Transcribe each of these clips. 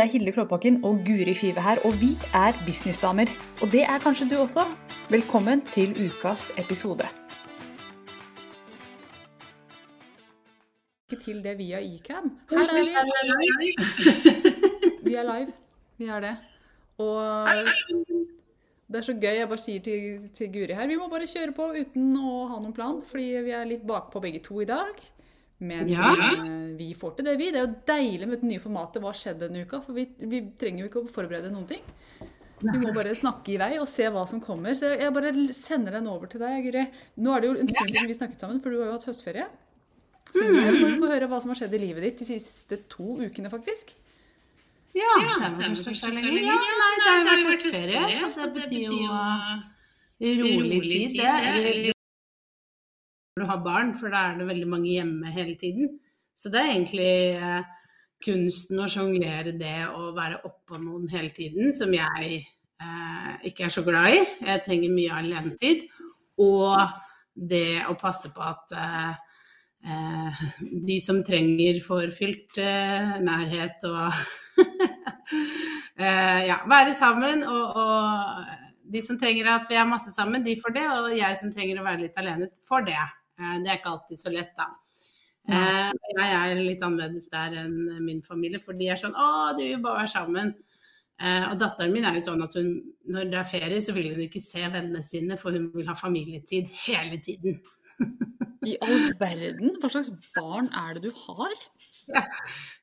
Det er Hilde Klåbakken og Guri Five her, og vi er businessdamer. Og det er kanskje du også. Velkommen til ukas episode. Ikke til det via Icam. Her er vi. Vi er live. Vi er det. Og det er så gøy. Jeg bare sier til, til Guri her, vi må bare kjøre på uten å ha noen plan, fordi vi er litt bakpå begge to i dag. Men Ja. eh, vi får til det, vi. Det er jo deilig med det nye formatet. Hva skjedde denne uka? For vi, vi trenger jo ikke å forberede noen ting. Vi må bare snakke i vei og se hva som kommer. Så jeg bare sender den over til deg, Guri. Nå er det jo en stund siden vi snakket sammen, for du har jo hatt høstferie. Så jeg må få høre hva som har skjedd i livet ditt de siste to ukene, faktisk. Ja, det er vel kanskje så lenge. Ja, nei, det har jo vært høstferie. Det betyr jo rolig tid, det. Når du har barn, for da er det veldig mange hjemme hele tiden. Så det er egentlig eh, kunsten å sjonglere det å være oppå noen hele tiden, som jeg eh, ikke er så glad i. Jeg trenger mye alenetid. Og det å passe på at eh, eh, de som trenger, får fylt eh, nærhet og ja, være sammen. Og, og de som trenger at vi er masse sammen, de får det. Og jeg som trenger å være litt alene, får det. Eh, det er ikke alltid så lett, da. Eh, jeg er litt annerledes der enn min familie, for de er sånn Å, du vil bare være sammen. Eh, og datteren min er jo sånn at hun, når det er ferie, så vil hun ikke se vennene sine, for hun vil ha familietid hele tiden. I all verden, hva slags barn er det du har?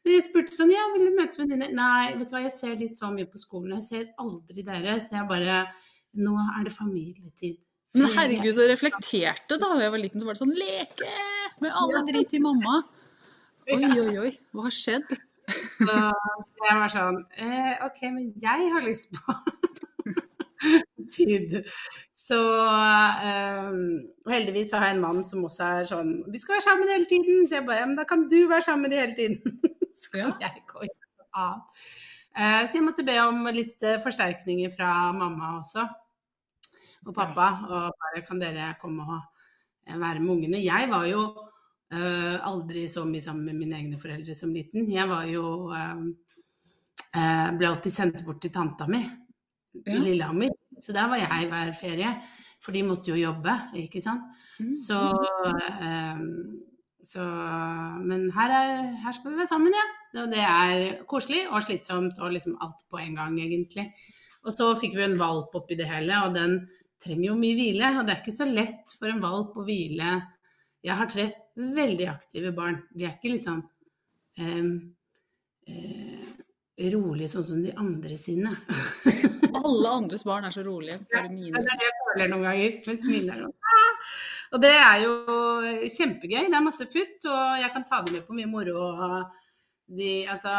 Jeg spurte sånn, ja, vil du møtes venninner? Nei, vet du hva, jeg ser de så mye på skolen, jeg ser aldri dere. Så jeg bare, nå er det familietid. Men herregud, så reflekterte da da jeg var liten. Så var det sånn leke med alle drit i mamma. Oi, oi, oi. Hva har skjedd? Så jeg var sånn, eh, ok, men jeg har lyst på tid. Så um, heldigvis har jeg en mann som også er sånn, vi skal være sammen hele tiden. Så jeg bare, ja, men da kan du være sammen med de hele tiden. Så kan jeg gå inn annet. Eh, så jeg måtte be om litt eh, forsterkninger fra mamma også. Og pappa. Og bare kan dere komme og eh, være med ungene. Jeg var jo uh, aldri så mye sammen med mine egne foreldre som liten. Jeg var jo uh, Ble alltid sendt bort til tanta mi i Ja. Lillehammer. Så der var jeg hver ferie. For de måtte jo jobbe, ikke sant. Mm. Så, så Men her, er, her skal vi være sammen, ja. Og det er koselig og slitsomt og liksom alt på en gang, egentlig. Og så fikk vi en valp oppi det hele, og den trenger jo mye hvile. Og det er ikke så lett for en valp å hvile. Jeg har tre veldig aktive barn. De er ikke litt sånn um, uh, rolige sånn som de andre sine. Alle andres barn er så rolige. Bare Ja, mine. det er det jeg føler noen ganger. Mens mine er sånn «Ah!» Og det er jo kjempegøy. Det er masse futt, og jeg kan ta dem med på mye moro. og De, altså,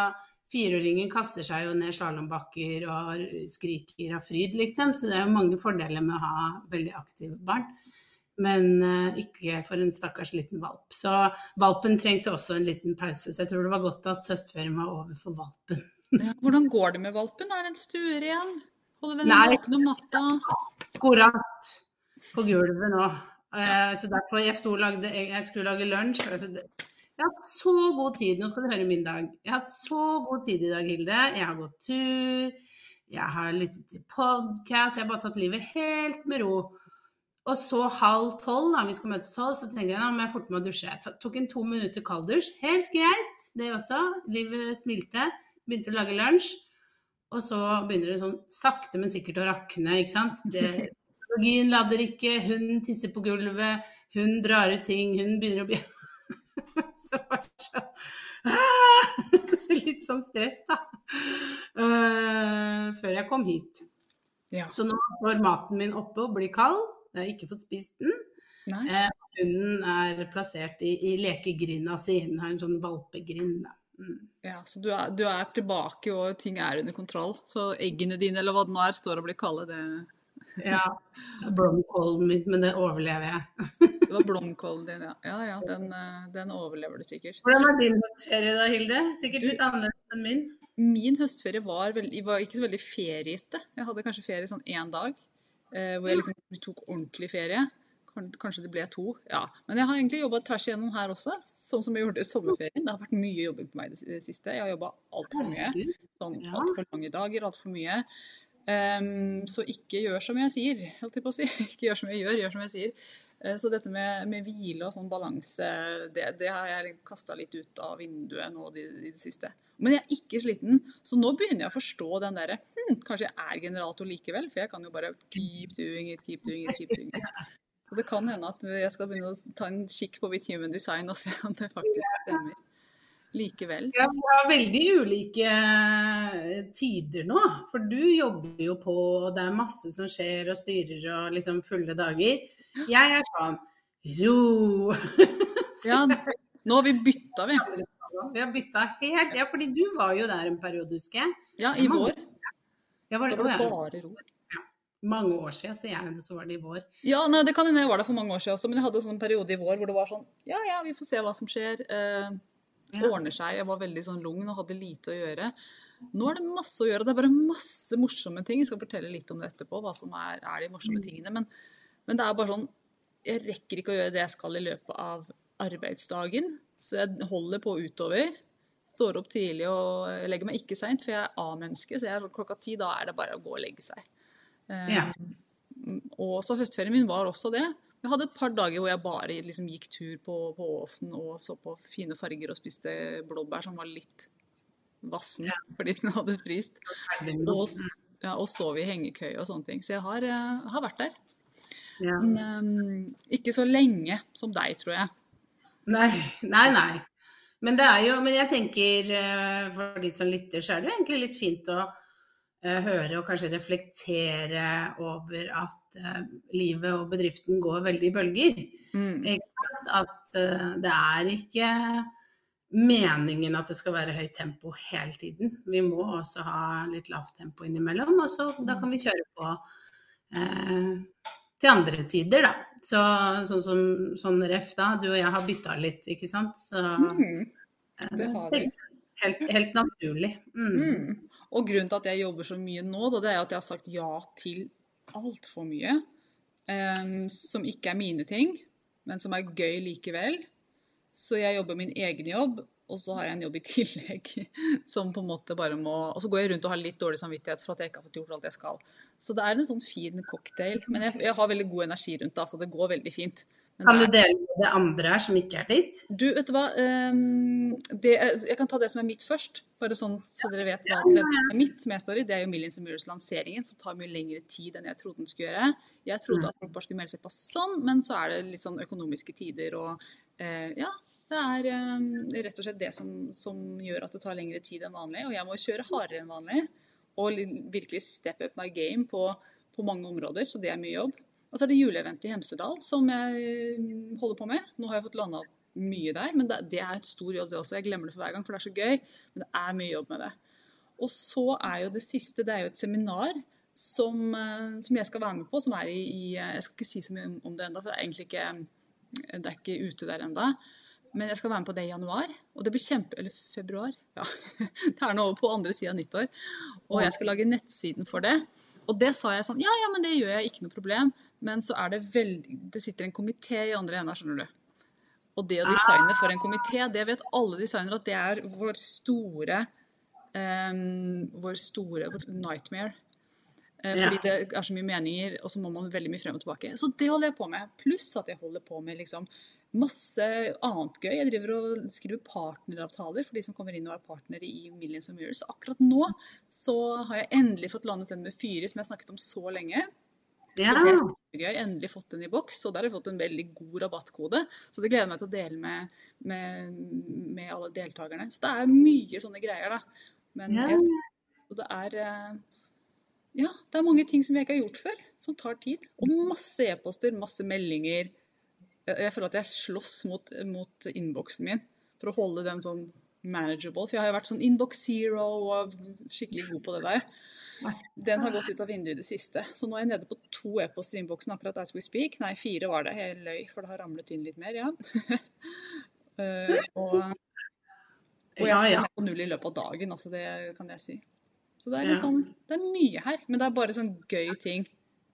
Fireåringen kaster seg jo ned slalåmbakker og skriker av fryd, liksom. Så det er jo mange fordeler med å ha veldig aktive barn. Men uh, ikke for en stakkars liten valp. Så valpen trengte også en liten pause. Så jeg tror det var godt at høstferien var over for valpen. Hvordan går det med valpen? Er den stuer igjen? Holder den våken om natta? akkurat på gulvet nå. Uh, så derfor jeg, lagde, jeg skulle lage lunsj. altså det- Jeg har hatt så god tid. Nå skal du høre min dag. Jeg har hatt så god tid i dag, Hilde. Jeg har gått tur. Jeg har lyttet til podkast. Jeg har bare tatt livet helt med ro. Og så halv tolv, da vi skal møtes tolv, så tenkte jeg nå må jeg forte meg å dusje. Jeg tok en to minutter kalddusj. Helt greit, det også. Livet smilte. Begynte å lage lunsj. Og så begynner det sånn sakte, men sikkert å rakne, ikke sant. Det, lader ikke, hun tisser på gulvet, hun drar ut ting, hun begynner å bli Så ah! Så litt sånn stress, da. Uh, før jeg kom hit. Ja. Så nå står maten min oppe og blir kald. Jeg har ikke fått spist den. Eh, hunden er plassert i, i lekegrinda si. Den har en sånn valpegrind. da. Mm. Ja, så du er, du er tilbake, og ting er under kontroll. Så eggene dine, eller hva det nå er, står og blir kalde. Det, Ja. Blomkålen min, men det overlever jeg. det var blomkålen din, ja. Ja, ja, den, eh, den overlever du sikkert. Hvordan var din høstferie da, Hilde? Sikkert litt annerledes enn min. Min høstferie var, veldig, var ikke så veldig feriete. Jeg hadde kanskje ferie sånn én dag, eh, hvor jeg liksom tok ordentlig ferie. Kanskje det ble to. Ja. Men jeg har egentlig jobba tvers igjennom her også, sånn som jeg gjorde i sommerferien. Det har vært mye jobbing på meg i det siste. Jeg har jobba altfor mye. Sånn altfor lange dager, altfor mye. Um, så ikke gjør som jeg sier, holdt jeg på å si. Ikke gjør som jeg gjør, gjør som jeg sier. Eh, Så dette med, med hvile og sånn balanse, det, det har jeg kasta litt ut av vinduet nå i det, i det siste. Men jeg er ikke sliten, så nå begynner jeg å forstå den derre hm, Kanskje jeg er generator likevel, for jeg kan jo bare keep doing it, keep doing it, keep doing it. Så det kan hende at jeg skal begynne å ta en kikk på mitt human design og se om det faktisk stemmer likevel. Ja, vi har veldig ulike eh, tider nå. For du jobber jo på, og det er masse som skjer og styrer og liksom fulle dager. Jeg er sånn ro. Ja, nå har vi bytta, vi. Vi har bytta helt. Ja, fordi du var jo der en periode, husker jeg. Ja, i vår. Var, Da var det bare ro. Mange år siden, sier jeg, så var det i vår. Ja, nei, det kan hende jeg var der for mange år siden også, men jeg hadde en sånn periode i vår hvor det var sånn Ja, ja, vi får se hva som skjer. Eh. Ordner seg. Jeg var veldig sånn lugn og hadde lite å gjøre. Nå er det masse å gjøre. Det er bare masse morsomme ting. Jeg skal fortelle litt om det etterpå, hva som er, er de morsomme Mm. tingene. Men, men det er bare sånn Jeg rekker ikke å gjøre det jeg skal i løpet av arbeidsdagen. Så jeg holder på utover. Står opp tidlig og legger meg ikke seint, for jeg er A-menneske. Så jeg er sånn klokka ti, da er det bare å gå og legge seg. Ja. Um, og så høstferien min var også det. Jeg hadde et par dager hvor jeg bare liksom gikk tur på, på åsen og så på fine farger og spiste blåbær som var litt vassen fordi den hadde fryst. Og, ja, og sov i hengekøye og sånne ting. Så jeg har, jeg har vært der. Ja. Men um, ikke så lenge som deg, tror jeg. Nei, nei, nei. Men det jo Men jeg tenker eh, for de som lytter, så er det egentlig litt fint å eh, høre og kanskje reflektere over at eh, livet og bedriften går veldig i bølger. Mm. At det er ikke meningen at det skal være høyt tempo hele tiden. Vi må også ha litt lavt tempo innimellom, og så da kan vi kjøre på eh, til andre tider, da. Så, sånn som sånn ref da, du og jeg har bytta litt, ikke sant. Så Mm. eh, det har vi. Helt, helt naturlig. Mm. Mm. Og grunnen til at jeg jobber så mye nå, da, det er at jeg har sagt ja til altfor mye. Um, som ikke er mine ting, men som er gøy likevel. Så jeg jobber min egen jobb, og så har jeg en jobb i tillegg som på en måte bare må Og så går jeg rundt og har litt dårlig samvittighet for at jeg ikke har fått gjort alt jeg skal. Så det er en sånn fin cocktail. Men jeg, jeg har veldig god energi rundt det, så det går veldig fint. Men Kan du dele med det andre her som ikke er ditt? du, vet du hva? ehm, det, jeg kan ta det som er mitt først, bare sånn så dere vet hva det er mitt som jeg står i. Det er jo Millions and Mirrors-lanseringen, som tar mye lengre tid enn jeg trodde den skulle gjøre. Jeg trodde at folk bare skulle melde seg på sånn, men så er det litt sånn økonomiske tider og eh, ja. Det er ehm, rett og slett det som, som gjør at det tar lengre tid enn vanlig. Og jeg må kjøre hardere enn vanlig og virkelig step up my game på, på mange områder, så det er mye jobb. Og så er det juleevent i Hemsedal som jeg mm, holder på med. Nå har jeg fått landa mye der, men det, det er et stor jobb det også. Jeg glemmer det for hver gang, for det er så gøy. Men det er mye jobb med det. Og så er jo det siste, det er jo et seminar som, eh, som jeg skal være med på, som er i, i Jeg skal ikke si så mye om det ennå, for det er egentlig ikke, det er ikke ute der ennå. Men jeg skal være med på det i januar, og det blir kjempe... Eller februar. Ja. Det er nå på andre sida av nyttår. Og jeg skal lage nettsiden for det. Og det sa jeg sånn Ja, ja, men det gjør jeg, ikke noe problem. Men så er det veldig Det sitter en komité i andre enden, skjønner du. Og det å designe for en komité, det vet alle designere at det er vår store um, Vår store vår nightmare. Eh. Fordi det er så mye meninger, og så må man veldig mye frem og tilbake. Så det holder jeg på med. Pluss at jeg holder på med liksom masse annet gøy. Jeg driver og skriver partneravtaler for de som kommer inn og er partnere i Millions of Mirrors. Så akkurat nå så har jeg endelig fått landet den med Fyri, som jeg har snakket om så lenge. Ja. Så det er kjempegøy. Endelig fått den i boks, og der har jeg fått en veldig god rabattkode. Så det gleder jeg meg til å dele med, med, med alle deltakerne. Så det er mye sånne greier, da. Men Ja. jeg, og det er eh, Ja, det er mange ting som jeg ikke har gjort før, som tar tid. Og masse e-poster, masse meldinger. Jeg, jeg føler at jeg slåss mot, mot innboksen min for å holde den sånn manageable. For jeg har jo vært sånn inbox zero og skikkelig god på det der. Den har gått ut av vinduet i det siste. Så nå er jeg nede på to e-poster i innboksen akkurat as we speak. Nei, fire var det. Jeg løy, for det har ramlet inn litt mer, ja. uh, og, og jeg skal ned på null i løpet av dagen, altså det kan jeg si. Så det er litt sånn Det er mye her, men det er bare sånn gøy ting.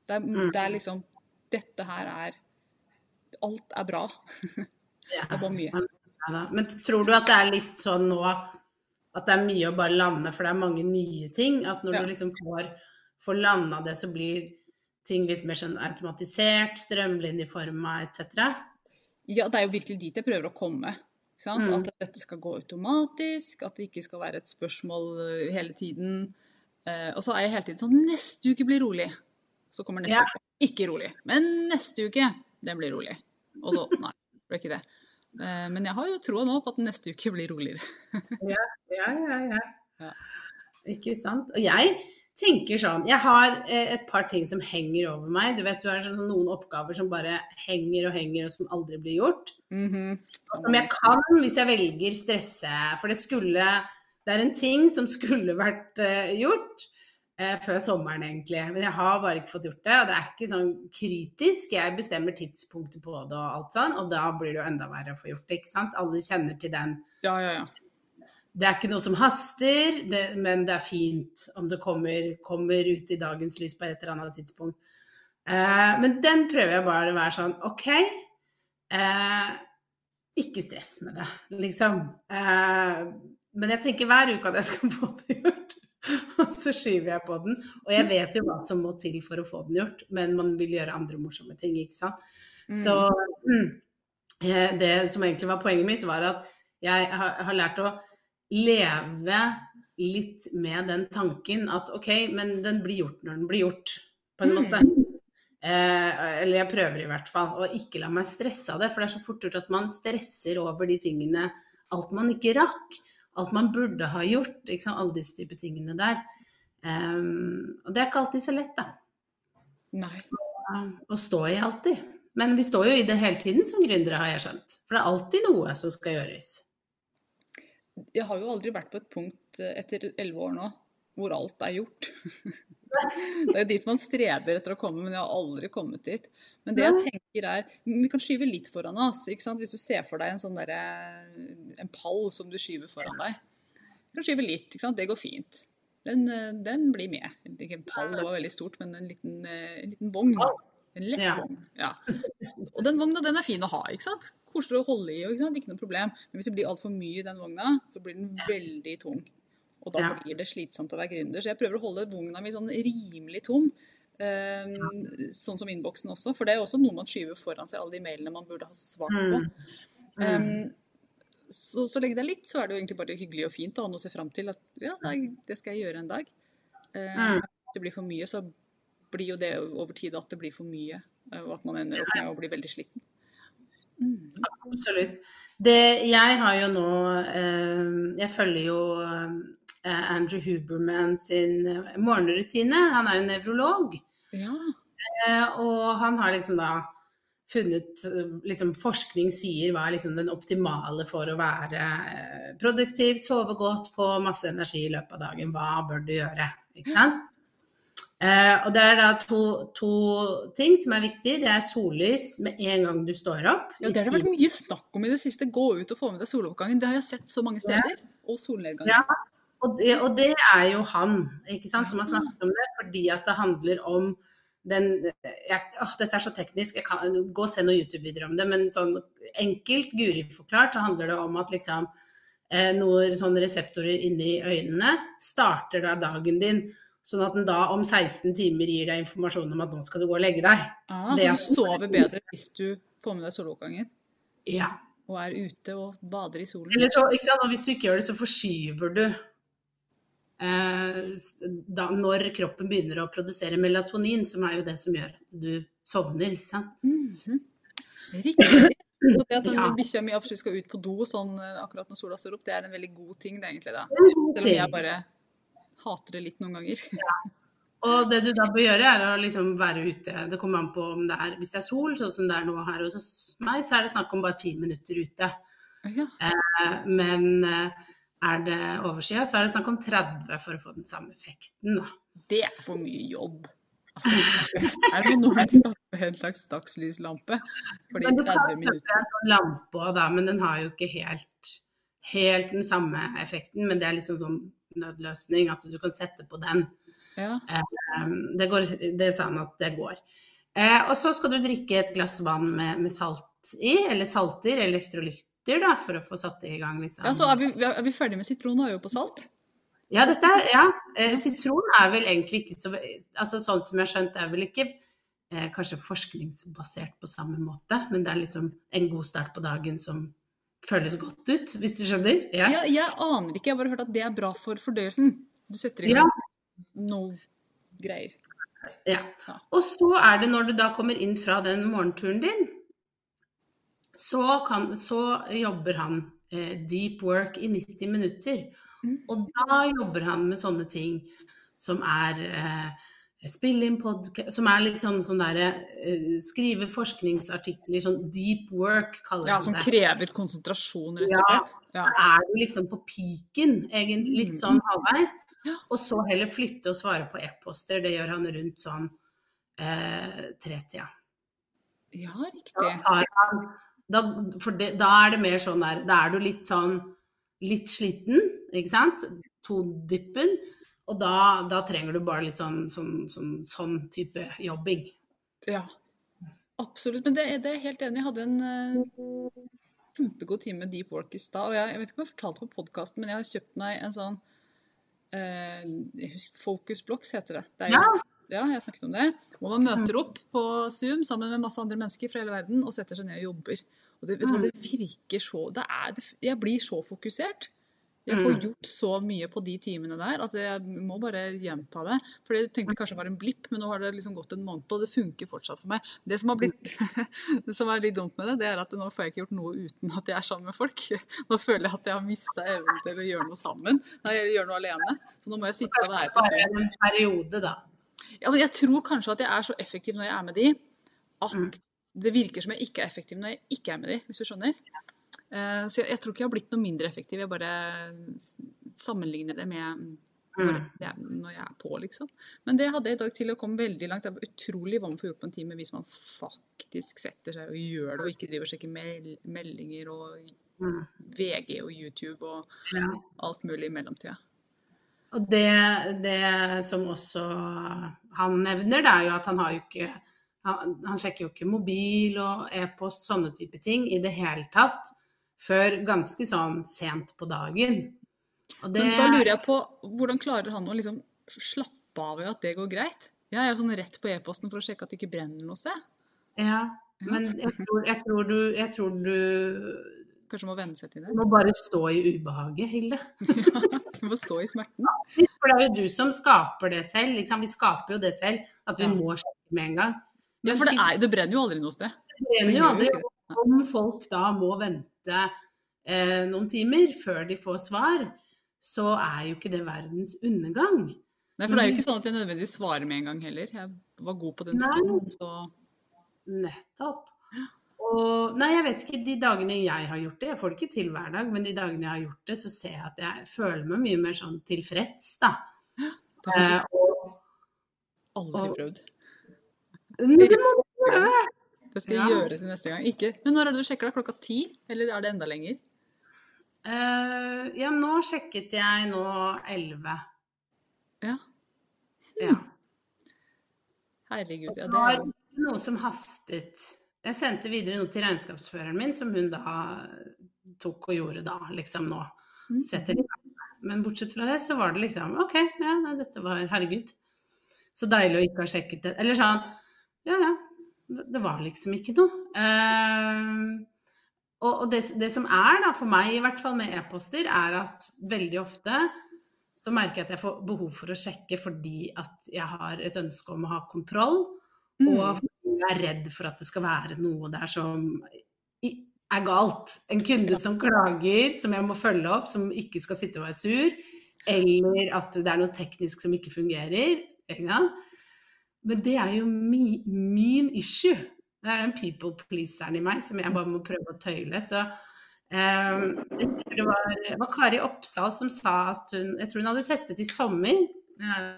Det er, Mm. det er liksom Dette her er alt er bra. Ja. Det var mye. Ja. Men tror du at det er litt sånn nå at det er mye å bare lande, for det er mange nye ting? At når Ja. du liksom får, får landa det, så blir ting litt mer sånn automatisert, strømlinjeforma etc.? Ja, det er jo virkelig dit jeg prøver å komme. Sant? Mm. At dette skal gå automatisk, at det ikke skal være et spørsmål øh, hele tiden. Eh, og så er jeg hele tiden sånn Neste uke blir rolig. Så kommer neste Ja. uke. Ikke rolig. Men neste uke, den blir rolig. Og så Nei, det ble ikke det. Eh, men jeg har jo troa nå på at neste uke blir roligere. Ja, ja, ja. Ja. Ikke sant. Og jeg tenker sånn Jeg har eh, et par ting som henger over meg. Du vet, du har sånn, noen oppgaver som bare henger og henger, og som aldri blir gjort. Mhm. Som jeg kan, hvis jeg velger stresse. For det skulle Det er en ting som skulle vært eh, gjort før sommeren, egentlig. Men jeg har bare ikke fått gjort det. Og det er ikke sånn kritisk. Jeg bestemmer tidspunktet på det og alt sånn, og da blir det jo enda verre å få gjort det, ikke sant. Alle kjenner til den Ja, ja, ja. det er ikke noe som haster, det, men det er fint om det kommer, kommer ut i dagens lys på et eller annet tidspunkt. Eh, men den prøver jeg bare å være sånn OK, eh, ikke stress med det, liksom. Eh, men jeg tenker hver uke at jeg skal få det gjort. Og så skyver jeg på den. Og jeg vet jo hva som må til for å få den gjort, men man vil gjøre andre morsomme ting, ikke sant. Så mm, eh, det som egentlig var poenget mitt, var at jeg har, har lært å leve litt med den tanken at OK, men den blir gjort når den blir gjort, på en Mm. måte. Eh, eller jeg prøver i hvert fall. Og ikke la meg stresse av det, for det er så fort gjort at man stresser over de tingene Alt man ikke rakk. Alt man burde ha gjort. Sant? Alle disse typer tingene der. Um, og det er ikke alltid så lett, da. Nei. Å stå i alltid. Men vi står jo i det hele tiden som gründere, har jeg skjønt. For det er alltid noe som skal gjøres. Jeg har jo aldri vært på et punkt etter elleve år nå hvor alt er gjort. Det er dit man streber etter å komme, men jeg har aldri kommet dit. Men det jeg tenker er Vi kan skyve litt foran oss. Hvis du ser for deg en sånn derre En pall som du skyver foran deg. Du kan skyve litt. Det går fint. Den, den blir med. Ikke en pall, det var veldig stort, men en liten, en liten vogn. En lett Ja. vogn. Ja. Og den vogna den er fin å ha, ikke sant. Koselig å holde i, ikke sant? ikke noe problem. Men hvis det blir altfor mye i den vogna, så blir den veldig tung. Og da Ja. blir det slitsomt å være gründer. Så jeg prøver å holde vogna mi sånn rimelig tom. Eh, sånn som innboksen også, for det er også noe man skyver foran seg, alle de mailene man burde ha svart på. Mm. Um, så, så lenge det er litt, så er det jo egentlig bare hyggelig og fint å ha noe å se fram til. At ja, nei, det skal jeg gjøre en dag. Eh, Mm. Hvis det blir for mye, så blir jo det over tid at det blir for mye. Og at man ender opp med å bli veldig sliten. Mm. Absolutt. Det, jeg har jo nå eh, Jeg følger jo Andrew Huberman sin eh, morgenrutine. Han er jo nevrolog. Ja. Eh, og han har liksom da funnet eh, liksom Forskning sier hva er liksom den optimale for å være eh, produktiv, sove godt, få masse energi i løpet av dagen. Hva bør du gjøre? Ikke sant? Eh, og det er da to, to ting som er viktig. Det er sollys med en gang du står opp. ja, det har det vært mye snakk om i det siste. Gå ut og få med deg soloppgangen. Det har jeg sett så mange steder. Og solnedgangen. Ja, og det, og det er jo han ikke sant, som har snakket om det, fordi at det handler om den jeg, å, Dette er så teknisk, jeg kan gå og se noen YouTube-videoer om det, men sånn enkelt, Guri forklart, så handler det om at liksom eh, noen sånne reseptorer inni øynene starter da dagen din, sånn at den da om 16 timer gir deg informasjon om at nå skal du gå og legge deg. Ah, så du sover bedre hvis du får med deg soloppgangen Ja. og er ute og bader i solen. Eller så? Og hvis du ikke gjør det, så forskyver du da, når kroppen begynner å produsere melatonin, som er jo det som gjør at du sovner. ikke sant? Mhm. Riktig. Og det at Ja. bikkja mi absolutt skal ut på do sånn eh, akkurat når sola står opp, det er en veldig god ting, det egentlig. da. Selv om jeg bare hater det litt noen ganger. Og det du da bør gjøre, er å liksom være ute. Det kommer an på om det er Hvis det er sol, sånn som det er nå her hos meg, så er det snakk om bare ti minutter ute. Ja. Eh, Men eh, er det oversida, så er det snakk om 30 for å få den samme effekten. da. Det er for mye jobb. Altså, er det noen som skaffe en slags dagslyslampe for de minutter du kan 30 kjøpe en sånn lampe òg, da, men den har jo ikke helt, helt den samme effekten. Men det er liksom sånn nødløsning, at du kan sette på den. Ja. Um, Det, går, det sa han at det går. Eh, og så skal du drikke et glass vann med, med salt i, eller salter, elektrolytter, da, for å få satt det i gang, liksom. Ja, så er vi, er vi ferdige med sitron og jo på salt? Ja, dette ja. Eh, sitron er vel egentlig ikke så altså Sånn som jeg har skjønt, er vel ikke eh, kanskje forskningsbasert på samme måte, men det er liksom en god start på dagen som føles godt ut, hvis du skjønner? Ja. Jeg, jeg aner ikke, jeg har bare hørt at det er bra for fordøyelsen. Du setter i gang ja. noe greier. Ja. Og så er det når du da kommer inn fra den morgenturen din, så, kan, så jobber han eh, deep work i 90 minutter. Mm. Og da jobber han med sånne ting som er eh, spille inn podkast Som er litt sånn, sånn derre uh, Skrive forskningsartikler, sånn deep work, kaller ja, han det. Ja, som krever konsentrasjon, rett og slett. Ja. Da er du liksom på piken, egentlig. Litt mm. sånn halvveis. Og så heller flytte og svare på e-poster. Det gjør han rundt sånn eh, tretida. Ja, riktig. Da, da, det, da er det mer sånn der Da er du litt sånn litt sliten, ikke sant? Todyppen. Og da, da, trenger du bare litt sånn, sånn, sånn, sånn type jobbing. Ja, absolutt. Men det, det er jeg helt enig i. Jeg hadde en uh, kjempegod time med deep work i stad. Og jeg, jeg, vet ikke om jeg fortalte på podkasten, men jeg har kjøpt meg en sånn uh, Focus Blocks heter det. det ja. Ja, jeg snakket om det. Hvor man møter opp på Zoom sammen med masse andre mennesker fra hele verden og setter seg ned og jobber. Og det, hva, mm. det virker så det er, det, Jeg blir så fokusert. Jeg får mm. gjort så mye på de timene der at jeg må bare gjenta det. For jeg tenkte kanskje det var en blipp, men nå har det liksom gått en måned, og det funker fortsatt for meg. Det som, blitt, det som er litt dumt med det, det er at nå får jeg ikke gjort noe uten at jeg er sammen med folk. Nå føler jeg at jeg har mista evnen til å gjøre noe sammen. Nei, jeg gjør noe alene. Så nå må jeg sitte og være på Zoom. en periode, da. Ja, men jeg tror kanskje at jeg er så effektiv når jeg er med de, at mm. det virker som jeg ikke er effektiv når jeg ikke er med de, hvis du skjønner. Uh, så jeg, jeg, tror ikke jeg har blitt noe mindre effektiv, jeg bare sammenligner det med når mm. jeg, når jeg er på, liksom. Men det hadde jeg i dag til å komme veldig langt. Det var utrolig hva man får gjort på en time hvis man faktisk setter seg og gjør det, og ikke driver og sjekker mel meldinger og mm. VG og YouTube og alt mulig i mellomtida. Og det, det, som også han nevner, det er jo at han har jo ikke han, han sjekker jo ikke mobil og e-post, sånne type ting, i det hele tatt før ganske sånn sent på dagen. Det... Men da lurer jeg på, hvordan klarer han å liksom slappe av i at det går greit? Jeg er jo sånn rett på e-posten for å sjekke at det ikke brenner noe sted. Ja, men jeg tror, jeg tror, du, jeg tror du Kanskje må venne seg til det? Du må bare stå i ubehaget, Hilde. ja, du må stå i smerten. For det er jo du som skaper det selv. Liksom. Vi skaper jo det selv, at vi ja. må sjekke med en gang. Men ja, for det, er, det, brenner jo aldri noe sted. Det brenner jo aldri. Om folk da må vente eh, noen timer før de får svar, så er jo ikke det verdens undergang. Nei, for det er jo ikke sånn at jeg nødvendigvis svarer med en gang heller. Jeg var god på den stunden, så Nettopp. Og nei, jeg vet ikke, de dagene jeg har gjort det, jeg får det ikke til hver dag, men de dagene jeg har gjort det, så ser jeg at jeg føler meg mye mer sånn tilfreds, da. Det har faktisk eh, aldri prøvd. Det må du prøve! Det skal jeg ja. gjøre til neste gang. Ikke. Men når er det du sjekker? det? Klokka ti? Eller er det enda lenger? Uh, ja, nå sjekket jeg nå elleve. Ja. ja. Herregud. Ja, det var noe som hastet. Jeg sendte videre noe til regnskapsføreren min, som hun da tok og gjorde da, liksom nå. Mm. Setter i Men bortsett fra det, så var det liksom OK, ja, nei, dette var Herregud. Så deilig å ikke ha sjekket det. Eller sånn Ja, ja, det var liksom ikke noe. Uh, og det, det, som er, da, for meg i hvert fall med e-poster, er at veldig ofte så merker jeg at jeg får behov for å sjekke fordi at jeg har et ønske om å ha kontroll, mm. og er redd for at det skal være noe der som er galt. En kunde som klager, som jeg må følge opp, som ikke skal sitte og være sur, eller at det er noe teknisk som ikke fungerer. Men det er jo mi, min issue. Det er den people pleaseren i meg som jeg bare må prøve å tøyle. Så um, det var, det var Kari Oppsal som sa at hun Jeg tror hun hadde testet i sommer.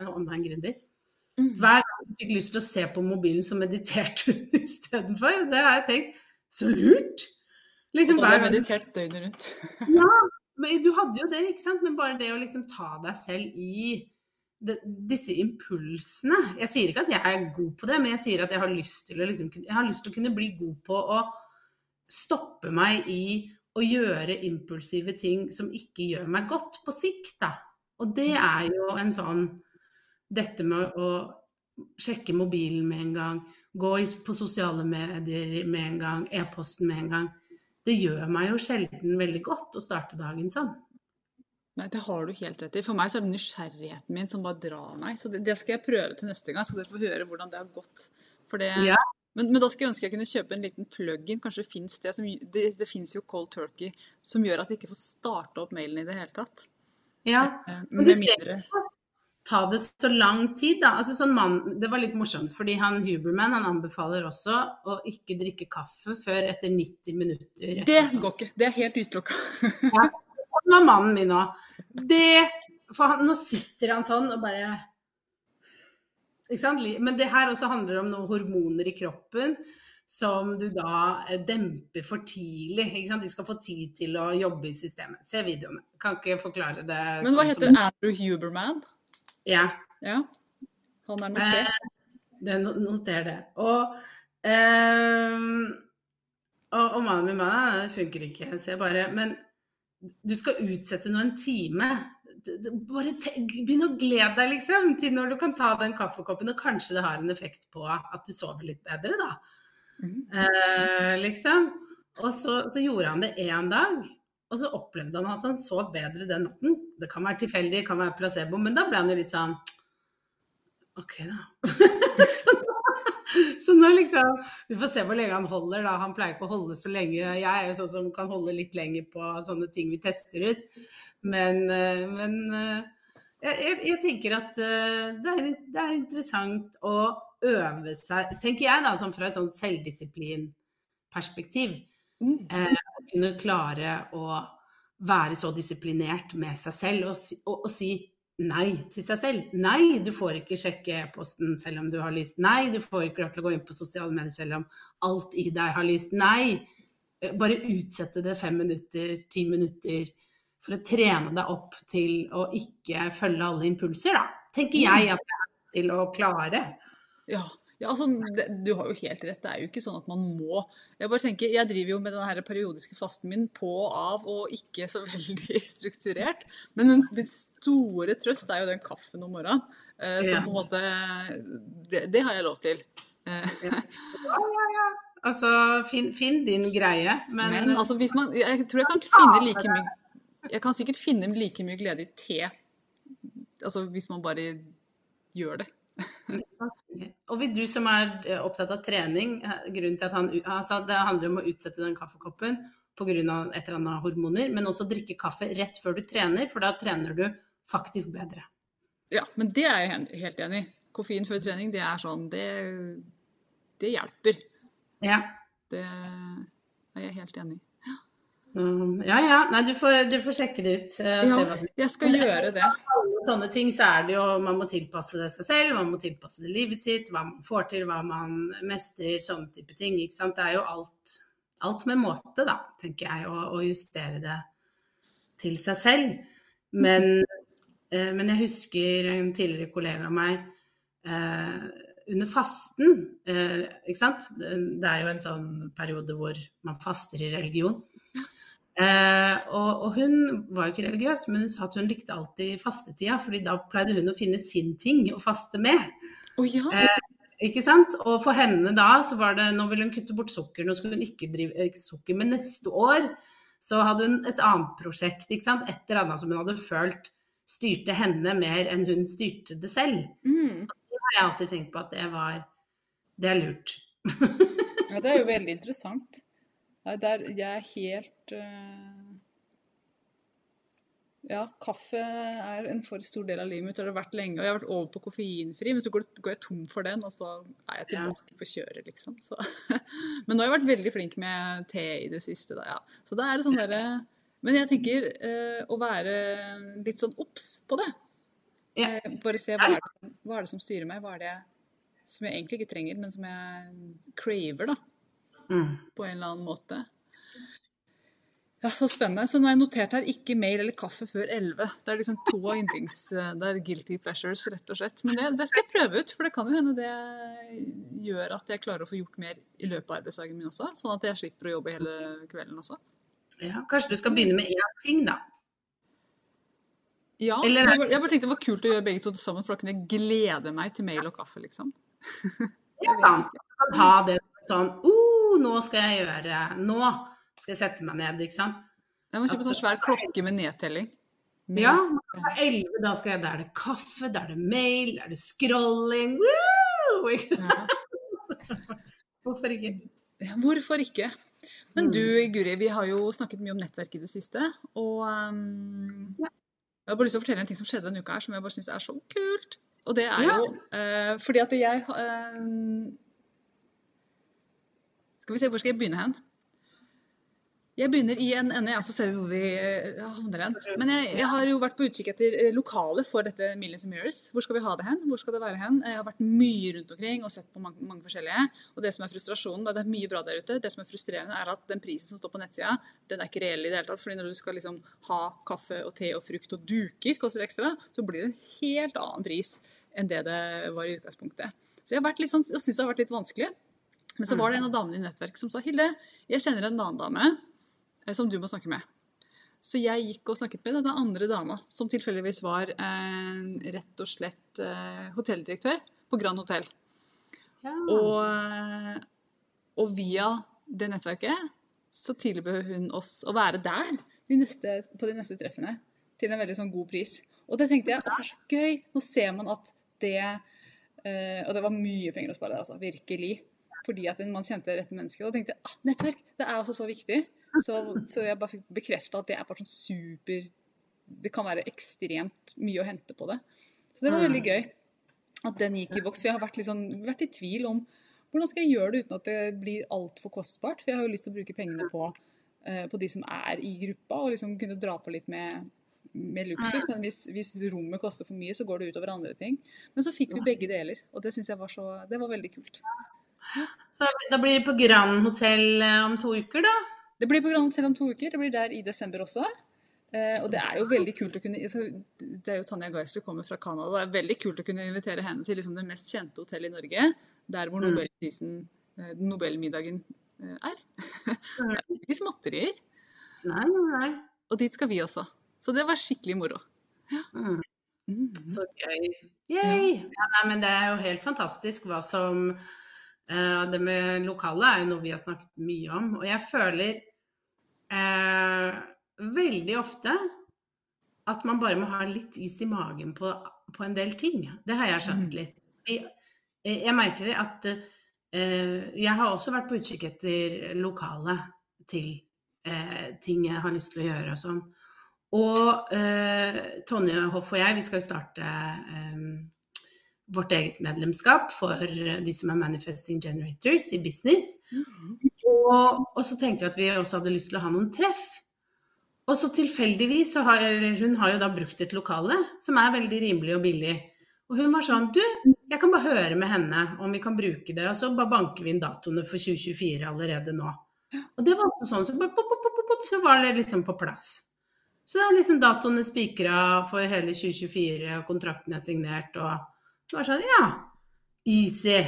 Online-gründer. Mm. Hver hun fikk lyst til å se på mobilen, så mediterte hun istedenfor. Det har jeg tenkt Så lurt! Liksom, og du har meditert døgnet rundt. ja, men du hadde jo det, ikke sant. Men bare det å liksom ta deg selv i de, disse impulsene Jeg sier ikke at jeg er god på det, men jeg sier at jeg har lyst til å, liksom, jeg har lyst til å kunne bli god på å stoppe meg i å gjøre impulsive ting som ikke gjør meg godt på sikt, da. Og det er jo en sånn Dette med å sjekke mobilen med en gang, gå på sosiale medier med en gang, e-posten med en gang. Det gjør meg jo sjelden veldig godt å starte dagen sånn. Nei, det har du helt rett i. For meg så er det nysgjerrigheten min som bare drar meg. Så det, det skal jeg prøve til neste gang, så dere får høre hvordan det har gått. For det, Ja. men, men da skulle jeg ønske jeg kunne kjøpe en liten plug-in. Kanskje det fins det. Som, det, det fins jo cold turkey som gjør at jeg ikke får starta opp mailen i det hele tatt. Ja, Eh, Men du mindre ta det så lang tid, da. Altså sånn mann, det var litt morsomt, fordi han Huberman han anbefaler også å ikke drikke kaffe før etter 90 minutter. Det går ikke. Det er helt utelukka. Sånn var mannen min òg. Det For han, nå sitter han sånn og bare Ikke sant? Men det her også handler om noen hormoner i kroppen som du da eh, demper for tidlig. Ikke sant? De skal få tid til å jobbe i systemet. Se videoene. Kan ikke forklare det. Men hva sånn heter Andrew Huberman? Ja. Ja. Han er notert. Eh, det Noter det. Og, eh, og, og mannen min bare det funker ikke. Så jeg bare Men du skal utsette noe en time. Bare begynn å glede deg, liksom, til når du kan ta den kaffekoppen, og kanskje det har en effekt på at du sover litt bedre, da. Mm. Eh, liksom. Og så, så gjorde han det én dag, og så opplevde han at han sov bedre den natten. Det kan være tilfeldig, det kan være placebo, men da ble han jo litt sånn OK, da. så, så nå liksom Vi får se hvor lenge han holder, da. Han pleier ikke å holde så lenge. Jeg er jo sånn som kan holde litt lenger på sånne ting vi tester ut. Men, eh, men eh, jeg, jeg, jeg tenker at eh, det er, det er interessant å øve seg, tenker jeg da, sånn fra et sånn selvdisiplinperspektiv. Mm. Eh, kunne klare å være så disiplinert med seg selv og, og, og si nei til seg selv. Nei, du får ikke sjekke e-posten selv om du har lyst. Nei, du får ikke til å gå inn på sosiale medier selv om alt i deg har lyst. Nei. Eh, Bare utsette det fem minutter, ti minutter, for å trene deg opp til å ikke følge alle impulser, da. Tenker jeg at det er til å klare. Ja, ja altså, det, du har jo helt rett. Det er jo ikke sånn at man må. Jeg bare tenker, jeg driver jo med den her periodiske fasten min på og av og ikke så veldig strukturert. Men den, den store trøst er jo den kaffen om morgenen. Eh, Ja. på en måte det, det har jeg lov til. Eh, Ja, ja, ja. Altså, finn, finn din greie, men, men altså, hvis man Jeg tror jeg kan finne like mye Jeg kan sikkert finne like mye glede i te. Altså hvis man bare gjør det. Og vil du som er eh, opptatt av trening, eh, grunnen til at han altså det handler om å utsette den kaffekoppen pga. et eller annet hormoner, men også drikke kaffe rett før du trener, for da trener du faktisk bedre. Ja, men det er jeg helt enig i. Koffein før trening, det er sånn Det, det hjelper. Ja. Det er jeg helt enig i. Ja, ja. Nei, du får, du får sjekke det ut. eh, Ja, jeg skal gjøre det. Sånne ting, så er det jo Man må tilpasse det seg selv, man må tilpasse det livet sitt, hva man får til, hva man mestrer, sånne type ting. ikke sant? Det er jo alt, alt med måte, da, tenker jeg, å, å justere det til seg selv. Men, eh, men jeg husker en tidligere kollega av meg eh, under fasten, eh, ikke sant. Det er jo en sånn periode hvor man faster i religion. Eh, og, og hun var jo ikke religiøs, men hun sa at hun likte alltid fastetida, fordi da pleide hun å finne sin ting å faste med. Oh, ja. Eh, Ikke sant? Og for henne da så var det Nå ville hun kutte bort sukker, nå skulle hun ikke drive ikke sukker. Men neste år så hadde hun et annet prosjekt, ikke sant. Et eller annet som hun hadde følt styrte henne mer enn hun styrte det selv. Mm. Det har jeg alltid tenkt på at det var Det er lurt. ja. Det er jo veldig interessant. Nei, der, jeg er helt uh... Ja, kaffe er en for stor del av livet mitt, og det har vært lenge. Og jeg har vært over på koffeinfri, men så går, går jeg tom for den, og så er jeg tilbake på kjøret, liksom. Så. Men nå har jeg vært veldig flink med te i det siste, da, ja. Så da er det sånn derre Men jeg tenker uh, å være litt sånn obs på det. Ja. Eh, bare se hva er, det, hva er det som styrer meg, hva er det som jeg egentlig ikke trenger, men som jeg craver, da Mm. på en eller annen måte. Ja, Så spennende. Så nå har jeg notert her ikke mail eller kaffe før 11. Det er liksom to av yndlings... Det er guilty pleasures, rett og slett. Men det, det, skal jeg prøve ut, for det kan jo hende det gjør at jeg klarer å få gjort mer i løpet av arbeidsdagen min også. Sånn at jeg slipper å jobbe hele kvelden også. Ja, kanskje du skal begynne med én ting, da. Ja, Eller- jeg bare, jeg bare tenkte det var kult å gjøre begge to til sammen, for da kunne jeg glede meg til mail og kaffe, liksom. Ja. Du kan ha det sånn oh, nå skal jeg gjøre Nå skal jeg sette meg ned, ikke sant. Jeg må kjøpe sånn svær klokke med nedtelling. Med- Ja, klokka 11, da skal jeg Da er det kaffe, da er det mail, da er det scrolling. Woo! Ja. Hvorfor ikke? Hvorfor ikke? Men Mm. du, Guri, vi har jo snakket mye om nettverk i det siste. Og um, Ja. jeg har bare lyst til å fortelle en ting som skjedde denne uka her, som jeg bare syns er så kult. Og det er Ja. jo eh, fordi at jeg eh, Skal vi se, hvor skal jeg begynne hen? Jeg begynner i en ende, ja, så ser vi hvor vi eh, havner hen. Men jeg, jeg har jo vært på utkikk etter eh, lokale for dette Millions of Mirrors. Hvor skal vi ha det hen? Hvor skal det være hen? Jeg har vært mye rundt omkring og sett på mange, mange forskjellige. Og det som er frustrasjonen, da, det er mye bra der ute. Det som er frustrerende, er at den prisen som står på nettsida, den er ikke reell i det hele tatt. fordi når du skal liksom ha kaffe og te og frukt og duker koster ekstra, så blir det en helt annen pris enn det det var i utgangspunktet. Så jeg har sånn, jeg syns det har vært litt vanskelig. Men så var det en av damene i nettverket som sa Hilde, jeg kjenner en annen dame eh, som du må snakke med. Så jeg gikk og snakket med denne andre dama, som tilfeldigvis var eh, rett og slett eh, hotelldirektør på Grand Hotell. Ja. Og, eh, og via det nettverket så tilbød hun oss å være der de neste, på de neste treffene til en veldig sånn god pris. Og det tenkte jeg, å, det er så gøy! Nå ser man at det eh, Og det var mye penger å spare der, altså. Virkelig. Fordi at man kjente rette mennesker. Og tenkte at ah, nettverk, det er også så viktig. Så, så jeg bare fikk bekrefta at det er bare sånn super Det kan være ekstremt mye å hente på det. Så det var veldig Mm. gøy at den gikk i boks. For jeg har vært, sånn, vært i tvil om hvordan skal jeg gjøre det uten at det blir altfor kostbart. For jeg har jo lyst til å bruke pengene på, eh, på de som er i gruppa, og liksom kunne dra på litt med, med luksus. Men hvis, hvis rommet koster for mye, så går det utover andre ting. Men så fikk vi begge deler, og det syns jeg var så Det var veldig kult. Så da blir det på Grand Hotell eh, om to uker, da? Det blir på Grand Hotel om to uker. Det blir der i desember også. Eh, og det er jo veldig kult å kunne altså, Det er jo Tanja Geisler kommer fra Canada. Det er veldig kult å kunne invitere henne til liksom, det mest kjente hotellet i Norge. Der hvor Mm. Nobelprisen, eh, Nobelmiddagen eh, er. Det er ikke småtterier. Nei, nei. Og dit skal vi også. Så det var skikkelig moro. Mm. Mm. Så gøy. Yay! Ja, nei, men det er jo helt fantastisk hva som Det med lokale er jo noe vi har snakket mye om. Og jeg føler eh, veldig ofte at man bare må ha litt is i magen på, på en del ting. Det har jeg skjønt Mm. litt. Jeg, jeg merker at eh, jeg har også vært på utkikk etter lokale til eh, ting jeg har lyst til å gjøre og sånn. Og eh, Tonje Hoff og jeg, vi skal jo starte eh, vårt eget medlemskap for de som er Manifesting Generators i business. Mm. Og, og så tenkte vi at vi også hadde lyst til å ha noen treff. Og så tilfeldigvis så har hun har jo da brukt et lokale som er veldig rimelig og billig. Og hun var sånn Du, jeg kan bare høre med henne om vi kan bruke det. Og så bare banker vi inn datoene for 2024 allerede nå. Og det var også sånn, så, bare pop, pop, pop, pop, så var det liksom på plass. Så da er liksom datoene spikra for hele 2024, og kontrakten er signert, og det var sånn Ja, easy.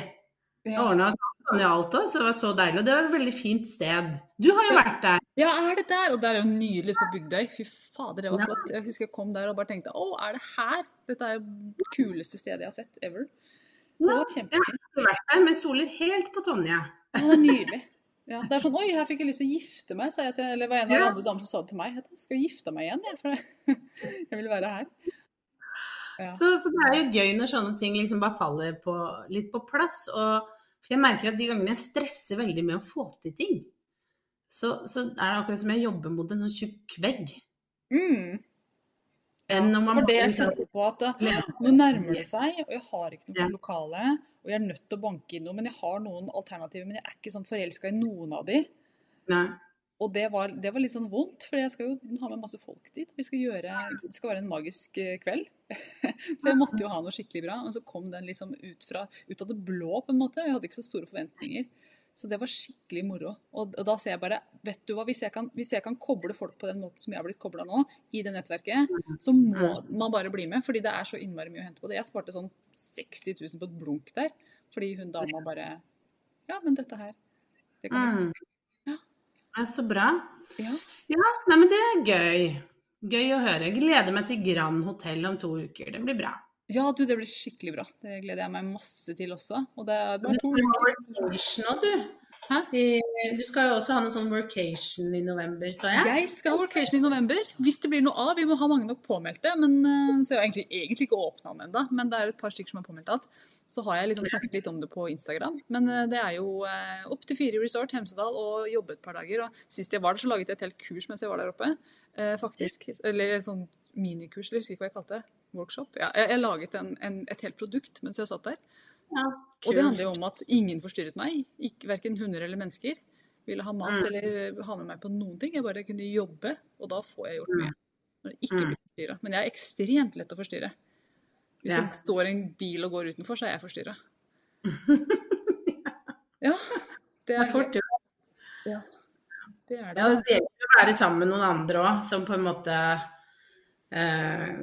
Ja. ordna sånn i Alta, så det var så deilig. Og det var et veldig fint sted. Du har jo vært der. ja, er det der? Og det er jo nydelig på Bygdøy. Fy fader, det var flott. Jeg husker jeg kom der og bare tenkte å, er det her? Dette er det kuleste stedet jeg har sett ever. Det var kjempefint. Jeg har vært der, men stoler helt på Tonje. Ja, det er nydelig. Ja, det er sånn Oi, her fikk jeg lyst til å gifte meg, sa jeg til Eller var en av de andre damene som sa det til meg. At jeg skal gifte meg igjen, jeg, for jeg vil være her. Ja. Så, så det er jo gøy når sånne ting liksom bare faller på, litt på plass. Og for jeg merker at de gangene jeg stresser veldig med å få til ting, så, så er det akkurat som jeg jobber mot en sånn tjukk vegg. Mm. Enn når Det man var det jeg liksom- kjente på, at nå nærmer det seg, og jeg har ikke noe Ja. på lokale. Og jeg er nødt til å banke inn noe, men jeg har noen alternativer. Men jeg er ikke sånn forelska i noen av de. Nei. Og det var, det var litt sånn vondt, for jeg skal jo ha med masse folk dit. Vi skal gjøre, det skal være en magisk eh, kveld. så jeg måtte jo ha noe skikkelig bra. Og så kom den liksom ut, fra, ut av det blå, på en måte. Jeg hadde ikke så store forventninger. Så det var skikkelig moro. Og, og da ser jeg bare Vet du hva, hvis jeg, kan, hvis jeg kan koble folk på den måten som jeg har blitt kobla nå, i det nettverket, så må man bare bli med. Fordi det er så innmari mye å hente på det. Jeg sparte sånn 60 000 på et blunk der. Fordi hun dama bare Ja, men dette her det kan vi få. Ja, så bra. Ja. Ja, nei, men det er gøy. Gøy å høre. Gleder meg til Grand Hotell om to uker. Det blir bra. ja, du, det blir skikkelig bra. Det gleder jeg meg masse til også. Og det er bare to uker. òg, du. Hæ? Du skal jo også ha noe sånn workation i november, så jeg. Jeg skal ha workation i november, hvis det blir noe av. Vi må ha mange nok påmeldte. Men, eh, så jeg har egentlig, egentlig ikke åpna den ennå, men det er et par stykker som er påmeldt igjen. Så har jeg liksom snakket litt om det på Instagram. Men eh, det er jo eh, opp til fire i resort Hemsedal og jobbe et par dager. Og sist jeg var der, så laget jeg et helt kurs mens jeg var der oppe. Eh, faktisk. Eller sånn minikurs, eller jeg husker ikke hva jeg kalte det. Workshop. Ja, jeg, jeg laget en, en, et helt produkt mens jeg satt der. Ja, Og det handler jo om at ingen forstyrret meg, ikke, verken hunder eller mennesker. Ville ha mat Mm. eller ha med meg på noen ting. Jeg bare kunne jobbe, og da får jeg gjort mye. Når det ikke Mm. blir forstyrra. Men jeg er ekstremt lett å forstyrre. Hvis Ja. det står en bil og går utenfor, så er jeg forstyrra. Ja, det er fort gjort. det. Er det. Ja, det gjelder å være sammen med noen andre òg, som på en måte eh,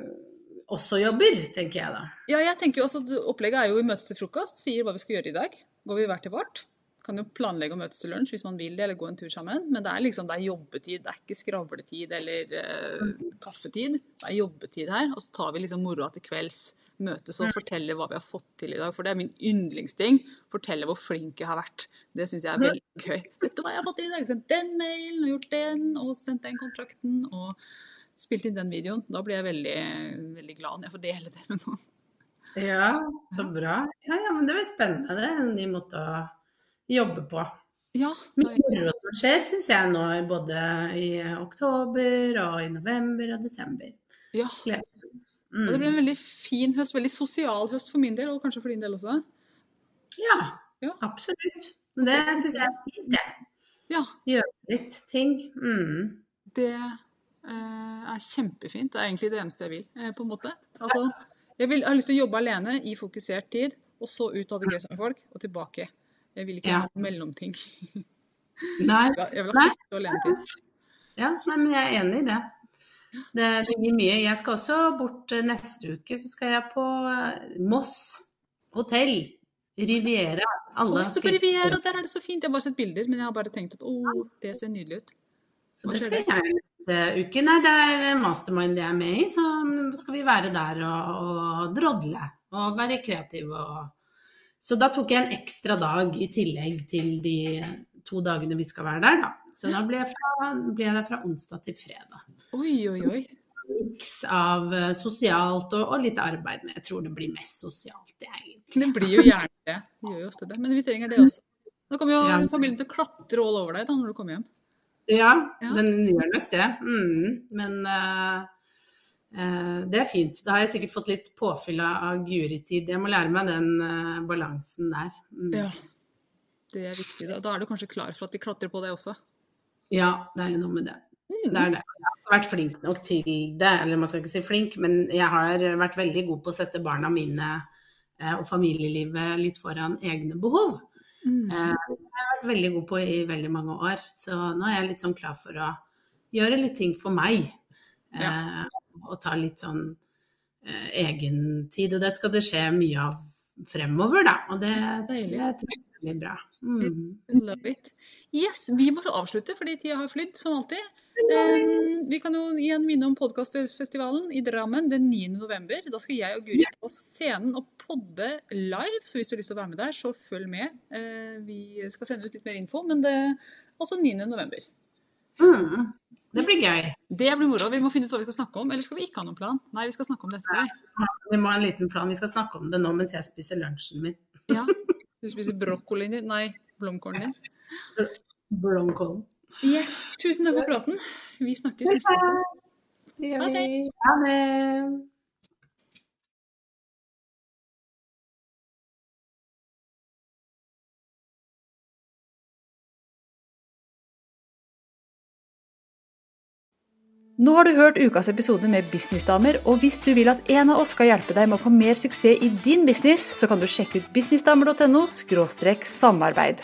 også jobber, tenker jeg da. Ja, jeg tenker jo også Opplegget er jo i møtes til frokost, sier hva vi skal gjøre i dag. Går vi hver til vårt. Kan jo planlegge å møtes til lunsj hvis man vil det, eller gå en tur sammen. Men det er liksom, det er jobbetid, det er ikke skravletid eller uh, kaffetid. Det er jobbetid her. Og så tar vi liksom moroa til kvelds. Møtes og forteller hva vi har fått til i dag. For det er min yndlingsting. Fortelle hvor flink jeg har vært. Det syns jeg er veldig gøy. Vet du hva jeg har fått til i dag? Sendt den mailen, og gjort den, og sendt den kontrakten. og spilt inn den videoen. Da blir jeg veldig, veldig glad når jeg får dele det med noen. Ja, så bra. Ja, ja, men det blir spennende. Det er en ny måte å jobbe på. Ja, Mye moro som skjer, syns jeg nå, både i oktober og i november og desember. ja. Og det Mm. ble en veldig fin høst, veldig sosial høst for min del, og kanskje for din del også. Ja, Ja. absolutt. Det syns jeg er fint, det. Ja, Gjøre litt ting. Mm. det eh, er kjempefint. Det er egentlig det eneste jeg vil, eh, på en måte. Altså, jeg, vil, jeg har lyst til å jobbe alene i fokusert tid, og så ut og ha det gøy sammen med folk, og tilbake. Jeg vil ikke Ja. ha mellomting. Nei, Jeg vil ha Nei. og alenetid. ja, nei, men jeg er enig i det. Det. Det gir mye. Jeg skal også bort eh, neste uke, så skal jeg på eh, Moss hotell. Riviera. Alle Også på Riviera, der er det så fint. Jeg har bare sett bilder, men jeg har bare tenkt at å, det ser nydelig ut. Så det skal jeg neste uke. Nei, det er mastermind jeg er med i, så skal vi være der og, og drodle og være kreative. Og... Så da tok jeg en ekstra dag i tillegg til de to dagene vi skal være der, da. Så da ble jeg, fra, ble jeg der fra onsdag til fredag. Oi, oi, oi. Miks av eh, sosialt og, og litt arbeid, men jeg tror det blir mest sosialt. Det egentlig. Det blir jo gjerne det. Det gjør jo ofte det. Men vi trenger det også. Nå kommer jo Ja. familien til å klatre all over deg da når du kommer hjem. Ja, Ja. den gjør nok det. Mm, men uh, uh, det er fint. Da har jeg sikkert fått litt påfyll av Guri-tid. Jeg må lære meg den uh, balansen der. Mm. Ja. Det er viktig. Da er du kanskje klar for at de klatrer på deg også. Ja, det er jo noe med det. Mm. Det er det. Jeg har vært flink nok til det, eller man skal ikke si flink, men jeg har vært veldig god på å sette barna mine eh, og familielivet litt foran egne behov. Mm. Eh, Det har jeg vært veldig god på i veldig mange år, så nå er jeg litt sånn klar for å gjøre litt ting for meg. Eh, Og ta litt sånn eh, egentid, og det skal det skje mye av fremover, da. Og det, det jeg er veldig bra. Mm. Love it. Yes, vi må avslutte fordi tida har flydd, som alltid. Um, vi kan jo igjen minne om podkastfestivalen i Drammen den 9. november. Da skal jeg og Guri på scenen og podde live, så hvis du har lyst til å være med der, så følg med. Uh, vi skal sende ut litt mer info, men det er også 9. november. Mm. Det blir gøy. Det blir moro. Vi må finne ut hva vi skal snakke om. Eller skal vi ikke ha noen plan? Nei, vi skal snakke om det etterpå. Vi må ha en liten plan. Vi skal snakke om det nå mens jeg spiser lunsjen min. Ja. Du spiser brokkolien din? Nei, blomkålen din. Blomkål. Yes. Tusen takk for praten. Vi snakkes neste gang. Det gjør vi. Ha det. Nå har du hørt ukas episode med Businessdamer, og hvis du vil at en av oss skal hjelpe deg med å få mer suksess i din business, så kan du sjekke ut businessdamer.no samarbeid.